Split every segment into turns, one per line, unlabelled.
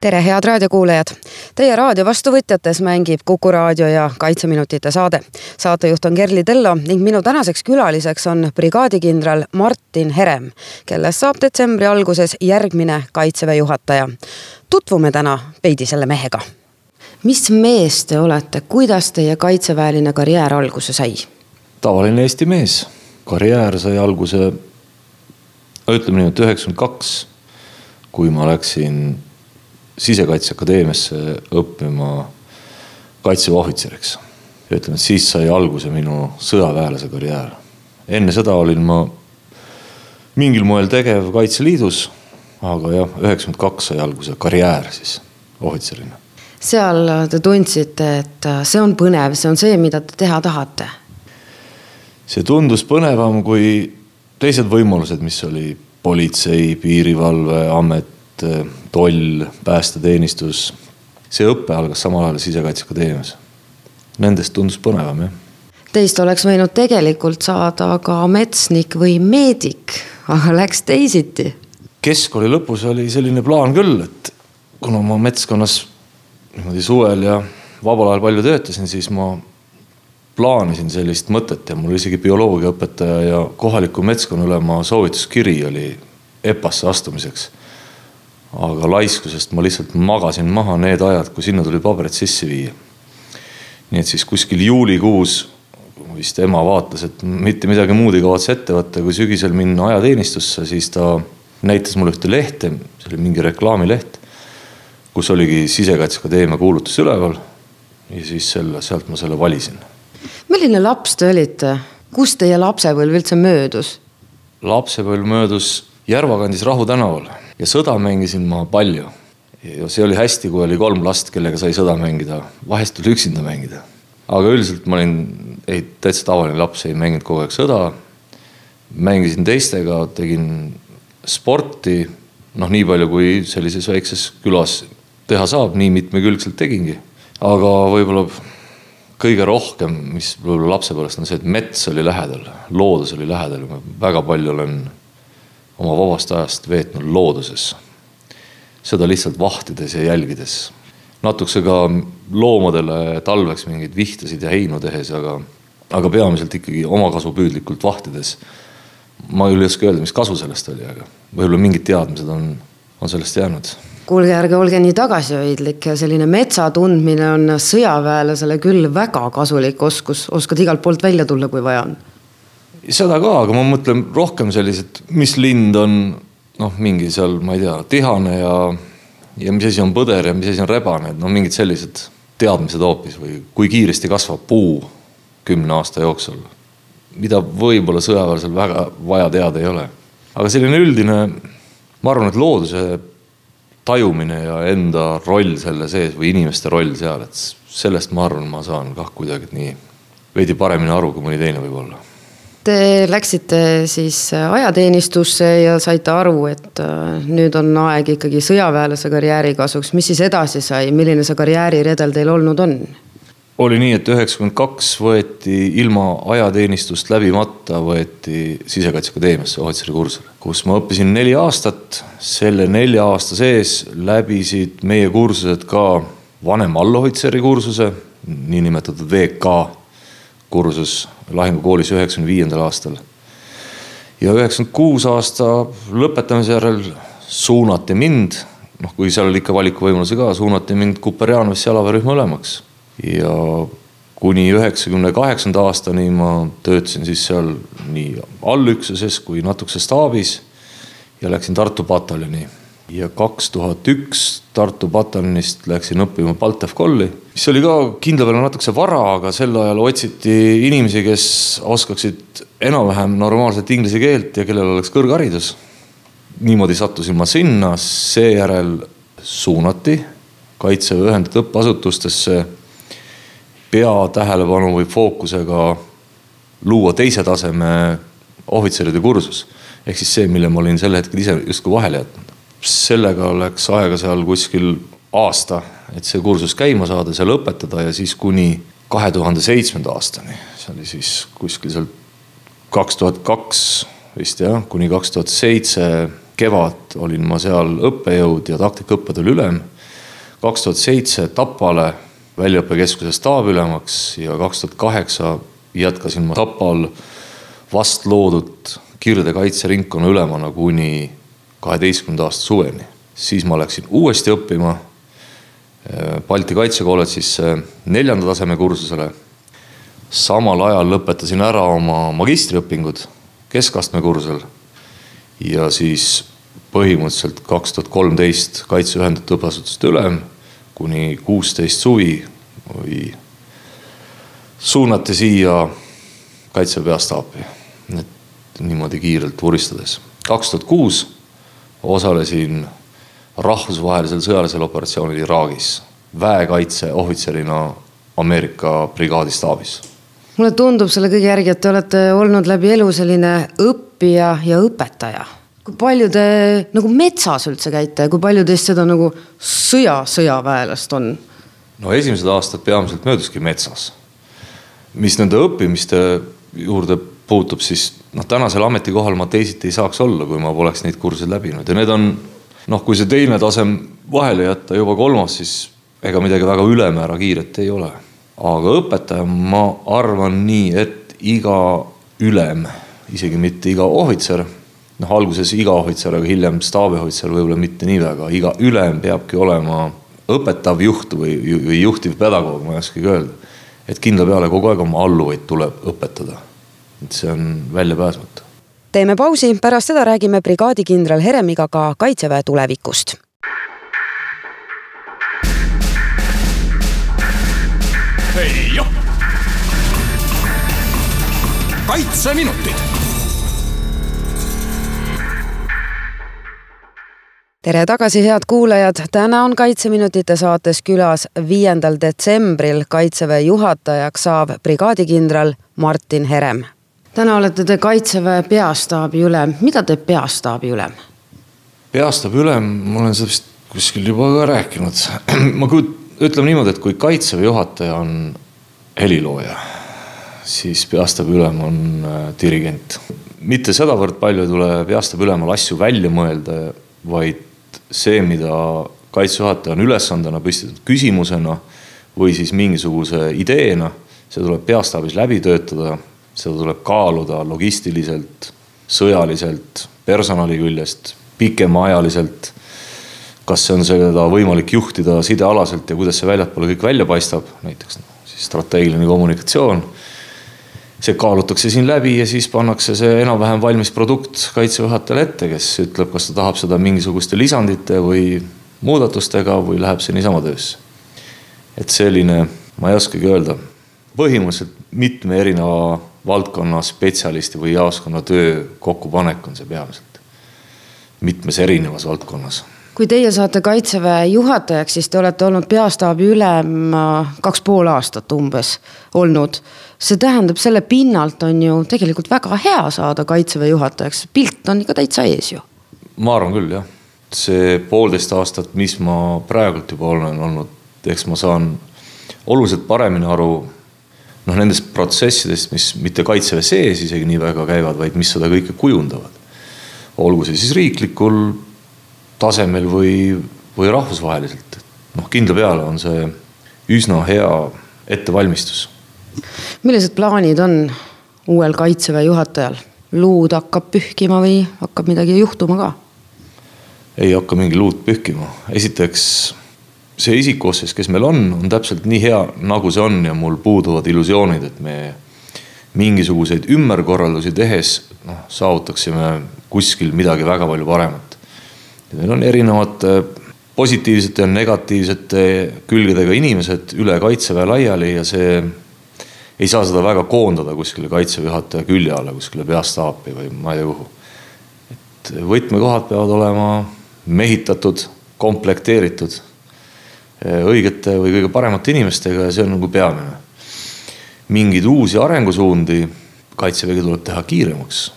tere, head raadiokuulajad! Teie raadio vastuvõtjates mängib Kuku raadio ja Kaitseminutite saade. saatejuht on Kerli Tello ning minu tänaseks külaliseks on brigaadikindral Martin Herem, kellest saab detsembri alguses järgmine kaitseväe juhataja. tutvume täna veidi selle mehega. mis mees te olete, kuidas teie kaitseväeline karjäär alguse sai?
tavaline Eesti mees, karjäär sai alguse, ütleme niimoodi üheksakümmend kaks, kui ma läksin Sisekaitseakadeemiasse õppima kaitseväe ohvitseriks. ütleme, et siis sai alguse minu sõjaväelase karjäär. enne seda olin ma mingil moel tegev Kaitseliidus, aga jah, üheksakümmend kaks sai alguse karjäär siis ohvitserina.
seal te tundsite, et see on põnev, see on see, mida te teha tahate?
see tundus põnevam kui teised võimalused, mis oli politsei, piirivalveamet, toll, päästeteenistus. see õpe algas samal ajal Sisekaitseakadeemias. Nendest tundus põnevam, jah.
Teist oleks võinud tegelikult saada ka metsnik või meedik, aga läks teisiti.
keskkooli lõpus oli selline plaan küll, et kuna ma metskonnas niimoodi suvel ja vabal ajal palju töötasin, siis ma plaanisin sellist mõtet ja mul isegi bioloogiaõpetaja ja kohaliku metskonna soovituskiri oli EPA-sse astumiseks aga laiskusest ma lihtsalt magasin maha need ajad, kui sinna tuli paberid sisse viia. nii et siis kuskil juulikuus vist ema vaatas, et mitte midagi muud ei kavatse ette võtta, kui sügisel minna ajateenistusse, siis ta näitas mulle ühte lehte, see oli mingi reklaamileht, kus oligi Sisekaitseakadeemia kuulutus üleval. ja siis selle, sealt ma selle valisin.
milline laps te olite, kus teie lapsepõlv üldse möödus?
lapsepõlv möödus Järva kandis Rahu tänaval ja sõda mängisin ma palju. see oli hästi, kui oli kolm last, kellega sai sõda mängida, vahest tuli üksinda mängida. aga üldiselt ma olin ei, täitsa tavaline laps, ei mänginud kogu aeg sõda. mängisin teistega, tegin sporti, noh, nii palju, kui sellises väikses külas teha saab, nii mitmekülgselt tegingi. aga võib-olla kõige rohkem, mis võib-olla lapsepõlvest on see, et mets oli lähedal, loodus oli lähedal, ma väga palju olen oma vabast ajast veetnud looduses. seda lihtsalt vahtides ja jälgides. natukese ka loomadele talveks mingeid vihtasid ja heinu tehes, aga, aga peamiselt ikkagi omakasupüüdlikult vahtides. ma küll ei oska öelda, mis kasu sellest oli, aga võib-olla mingid teadmised on, on sellest jäänud
kuulge, ärge olge nii tagasihoidlik, selline metsa tundmine on sõjaväelasele küll väga kasulik oskus, oskad igalt poolt välja tulla, kui vaja on
seda ka, aga ma mõtlen rohkem sellised, mis lind on noh, mingi seal, ma ei tea, tihane ja, ja mis asi on põder ja mis asi on rebane, et noh, mingid sellised teadmised hoopis või kui kiiresti kasvab puu kümne aasta jooksul. mida võib-olla sõjaväelasel väga vaja teada ei ole. aga selline üldine, ma arvan, et looduse tajumine ja enda roll selle sees või inimeste roll seal, et sellest ma arvan, ma saan kah kuidagi nii veidi paremini aru kui mõni teine võib-olla
Te läksite siis ajateenistusse ja saite aru, et äh, nüüd on aeg ikkagi sõjaväelase karjääri kasuks. mis siis edasi sai, milline see karjääriredel teil olnud on?
oli nii, et üheksakümmend kaks võeti ilma ajateenistust läbimata, võeti Sisekaitseakadeemiasse ohvitserikursusele, kus ma õppisin neli aastat. selle nelja aasta sees läbisid meie kursused ka vanem allohvitseri kursuse, niinimetatud VK kursus lahingukoolis üheksakümne viiendal aastal. ja üheksakümmend kuus aasta lõpetamise järel suunati mind, noh, kui seal oli ikka valikuvõimalusi ka, suunati mind Kuperjanovisse jalaväerühma ülemaks. ja kuni üheksakümne kaheksanda aastani ma töötasin siis seal nii allüksuses kui natukese staabis ja läksin Tartu pataljoni ja kaks tuhat üks Tartu pataljonist läksin õppima BALTEF-kolli, mis oli ka kindla peale natukese vara, aga sel ajal otsiti inimesi, kes oskaksid enam-vähem normaalset inglise keelt ja kellel oleks kõrgharidus. niimoodi sattusin ma sinna, seejärel suunati kaitseväe ühendatud õppeasutustesse peatähelepanu või fookusega luua teise taseme ohvitseride kursus. ehk siis see, mille ma olin sel hetkel ise justkui vahele jätnud. Sellega läks aega seal kuskil aasta, et see kursus käima saada, seal õpetada ja siis kuni kahe tuhande seitsmenda aastani, see oli siis kuskil seal kaks tuhat kaks vist jah, kuni kaks tuhat seitse kevad olin ma seal õppejõud ja taktikaõppedel ülem. kaks tuhat seitse Tapale väljaõppekeskuse staabiülemaks ja kaks tuhat kaheksa jätkasin ma Tapal vast loodud Kirde kaitseringkonna ülemana kuni kaheteistkümnenda aasta suveni. siis ma läksin uuesti õppima Balti Kaitsekolledžisse neljanda taseme kursusele. samal ajal lõpetasin ära oma magistriõpingud keskastme kursusel. ja siis põhimõtteliselt kaks tuhat kolmteist Kaitseühendatud Õppeasutuste ülem kuni kuusteist suvi või suunati siia Kaitseväe peastaapi. et niimoodi kiirelt vuristades. kaks tuhat kuus osalesin rahvusvahelisel sõjalisel operatsioonil Iraagis väekaitse ohvitserina Ameerika brigaadi staabis.
mulle tundub selle kõige järgi, et te olete olnud läbi elu selline õppija ja õpetaja. kui palju te nagu metsas üldse käite ja kui palju teist seda nagu sõja, sõjaväelast on?
no esimesed aastad peamiselt mööduski metsas. mis nende õppimiste juurde puutub, siis noh, tänasel ametikohal ma teisiti ei saaks olla, kui ma poleks neid kursuseid läbinud ja need on noh, kui see teine tasem vahele jätta, juba kolmas, siis ega midagi väga ülemäära kiiret ei ole. aga õpetaja, ma arvan nii, et iga ülem, isegi mitte iga ohvitser, noh, alguses iga ohvitser, aga hiljem staabiohvitser võib-olla mitte nii väga, iga ülem peabki olema õpetav juht või, või juhtiv pedagoog, ma ei oskagi öelda. et kindla peale kogu aeg oma alluvaid tuleb õpetada. Et see on väljapääsmatu.
Teeme pausi, pärast seda räägime brigaadikindral Heremiga ka kaitseväe tulevikust.
kaitseminutid
tere tagasi, head kuulajad, täna on Kaitseminutite saates külas viiendal detsembril kaitseväe juhatajaks saav brigaadikindral Martin Herem täna olete te Kaitseväe peastaabi ülem, mida teeb peastaabi ülem?
peastaabi ülem, ma olen sellest kuskil juba ka rääkinud. ma kujut-, ütleme niimoodi, et kui Kaitseväe juhataja on helilooja, siis peastaabi ülem on äh, dirigent. mitte sedavõrd palju ei tule peastaabi ülemal asju välja mõelda, vaid see, mida kaitseväe juhataja on ülesandena püstitatud küsimusena või siis mingisuguse ideena, see tuleb peastaabis läbi töötada seda tuleb kaaluda logistiliselt, sõjaliselt, personali küljest, pikemaajaliselt. kas see on seda võimalik juhtida sidealaselt ja kuidas see väljapoole kõik välja paistab, näiteks noh, siis strateegiline kommunikatsioon. see kaalutakse siin läbi ja siis pannakse see enam-vähem valmis produkt kaitseväe juhatajale ette, kes ütleb, kas ta tahab seda mingisuguste lisandite või muudatustega või läheb see niisama töösse. et selline, ma ei oskagi öelda, põhimõtteliselt mitme erineva valdkonna spetsialisti või jaoskonna töö kokkupanek on see peamiselt. mitmes erinevas valdkonnas.
kui teie saate kaitseväe juhatajaks, siis te olete olnud peastaabi ülem äh, kaks pool aastat umbes olnud. see tähendab, selle pinnalt on ju tegelikult väga hea saada kaitseväe juhatajaks, pilt on ikka täitsa ees ju.
ma arvan küll jah, see poolteist aastat, mis ma praegult juba olen olnud, eks ma saan oluliselt paremini aru noh, nendest protsessidest, mis mitte kaitseväe sees isegi nii väga käivad, vaid mis seda kõike kujundavad. olgu see siis riiklikul tasemel või, või rahvusvaheliselt. noh, kindla peale on see üsna hea ettevalmistus.
millised plaanid on uuel kaitseväe juhatajal? luud hakkab pühkima või hakkab midagi juhtuma ka?
ei hakka mingi luud pühkima, esiteks see isikkoosseis, kes meil on, on täpselt nii hea, nagu see on ja mul puuduvad illusioonid, et me mingisuguseid ümberkorraldusi tehes noh, saavutaksime kuskil midagi väga palju paremat. meil on erinevate positiivsete ja negatiivsete külgedega inimesed üle kaitseväe laiali ja see ei saa seda väga koondada kuskile kaitseväe juhataja külje alla, kuskile peastaapi või ma ei tea kuhu. et võtmekohad peavad olema mehitatud, komplekteeritud õigete või kõige paremate inimestega ja see on nagu peamine. mingeid uusi arengusuundi, kaitsevägi tuleb teha kiiremaks.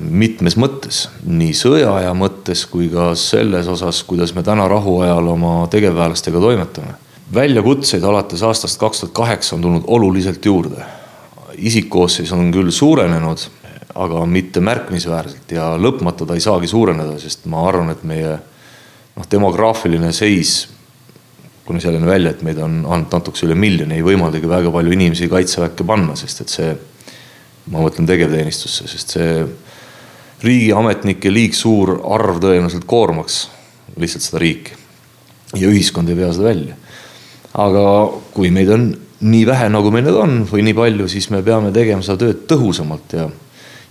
mitmes mõttes, nii sõjaaja mõttes kui ka selles osas, kuidas me täna rahuajal oma tegevväelastega toimetame. väljakutseid alates aastast kaks tuhat kaheksa on tulnud oluliselt juurde. isikkoosseis on küll suurenenud, aga mitte märkimisväärselt ja lõpmata ta ei saagi suureneda, sest ma arvan, et meie noh, demograafiline seis kuni selleni välja, et meid on ainult natukese üle miljoni, ei võimaldagi väga palju inimesi kaitseväkke panna, sest et see, ma mõtlen tegevteenistusse, sest see riigiametnike liig suur arv tõenäoliselt koormaks lihtsalt seda riiki. ja ühiskond ei vea seda välja. aga kui meid on nii vähe, nagu meil neid on või nii palju, siis me peame tegema seda tööd tõhusamalt ja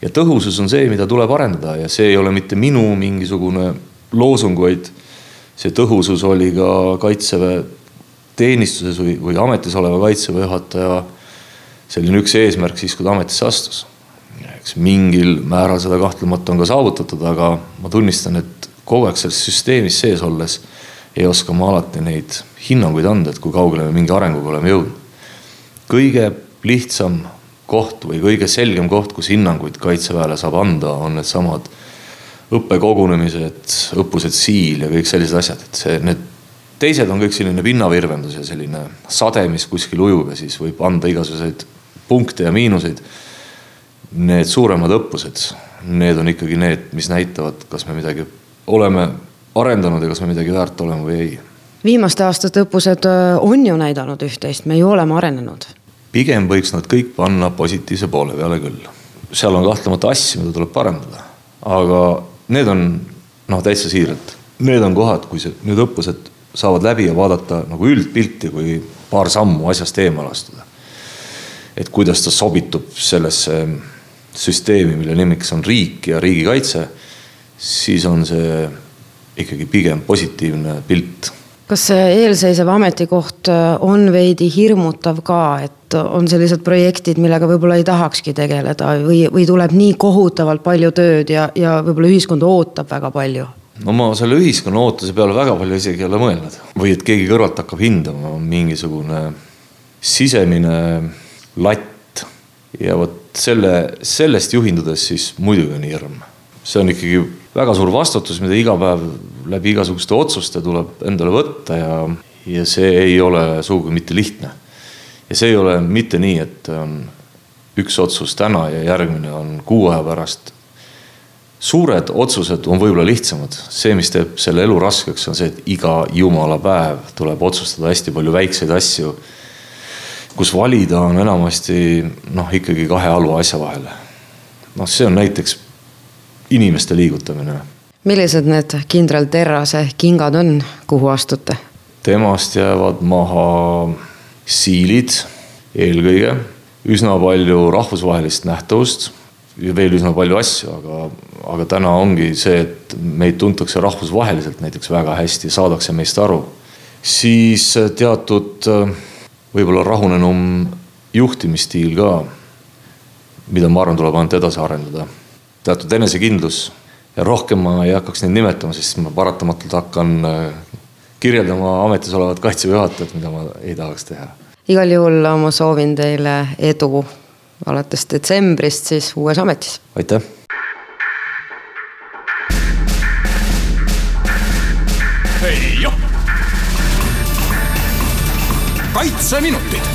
ja tõhusus on see, mida tuleb arendada ja see ei ole mitte minu mingisugune loosung, vaid see tõhusus oli ka kaitseväe teenistuses või, või ametis oleva kaitseväe juhataja selline üks eesmärk siis, kui ta ametisse astus. eks mingil määral seda kahtlemata on ka saavutatud, aga ma tunnistan, et kogu aeg selles süsteemis sees olles ei oska ma alati neid hinnanguid anda, et kui kaugele me mingi arenguga oleme jõudnud. kõige lihtsam koht või kõige selgem koht, kus hinnanguid kaitseväele saab anda, on needsamad õppekogunemised, õppused Siil ja kõik sellised asjad, et see, need teised on kõik selline pinnavirvendus ja selline sade, mis kuskil ujub ja siis võib anda igasuguseid punkte ja miinuseid. Need suuremad õppused, need on ikkagi need, mis näitavad, kas me midagi oleme arendanud ja kas me midagi väärt oleme või ei.
viimaste aastate õppused äh, on ju näidanud üht-teist, me ju oleme arenenud.
pigem võiks nad kõik panna positiivse poole peale küll. seal on kahtlemata asju, mida tuleb parandada, aga need on noh, täitsa siiralt, need on kohad, kui see, need õppused saavad läbi ja vaadata nagu üldpilti, kui paar sammu asjast eemale astuda. et kuidas ta sobitub sellesse süsteemi, mille nimiks on riik ja riigikaitse, siis on see ikkagi pigem positiivne pilt
kas see eelseisev ametikoht äh, on veidi hirmutav ka, et on sellised projektid, millega võib-olla ei tahakski tegeleda või, või tuleb nii kohutavalt palju tööd ja, ja võib-olla ühiskond ootab väga palju?
no ma selle ühiskonna ootuse peale väga palju isegi ei ole mõelnud või et keegi kõrvalt hakkab hindama, mingisugune sisemine latt ja vot selle, sellest juhindudes siis muidugi on hirm. see on ikkagi väga suur vastutus, mida iga päev läbi igasuguste otsuste tuleb endale võtta ja, ja see ei ole sugugi mitte lihtne. ja see ei ole mitte nii, et on üks otsus täna ja järgmine on kuu aja pärast. suured otsused on võib-olla lihtsamad, see, mis teeb selle elu raskeks, on see, et iga jumala päev tuleb otsustada hästi palju väikseid asju. kus valida on enamasti noh, ikkagi kahe halva asja vahel. noh, see on näiteks inimeste liigutamine.
Millised need kindral Terrase kingad on, kuhu astute?
temast jäävad maha siilid eelkõige, üsna palju rahvusvahelist nähtavust veel üsna palju asju, aga, aga täna ongi see, et meid tuntakse rahvusvaheliselt näiteks väga hästi, saadakse meist aru. siis teatud võib-olla rahunenum juhtimisstiil ka, mida ma arvan, tuleb ainult edasi arendada teatud enesekindlus ja rohkem ma ei hakkaks neid nimetama, sest ma paratamatult hakkan äh, kirjeldama ametis olevat kaitseväe juhatajat, mida ma ei tahaks teha.
igal juhul ma soovin teile edu alates detsembrist siis uues ametis.
aitäh.
kaitseminutid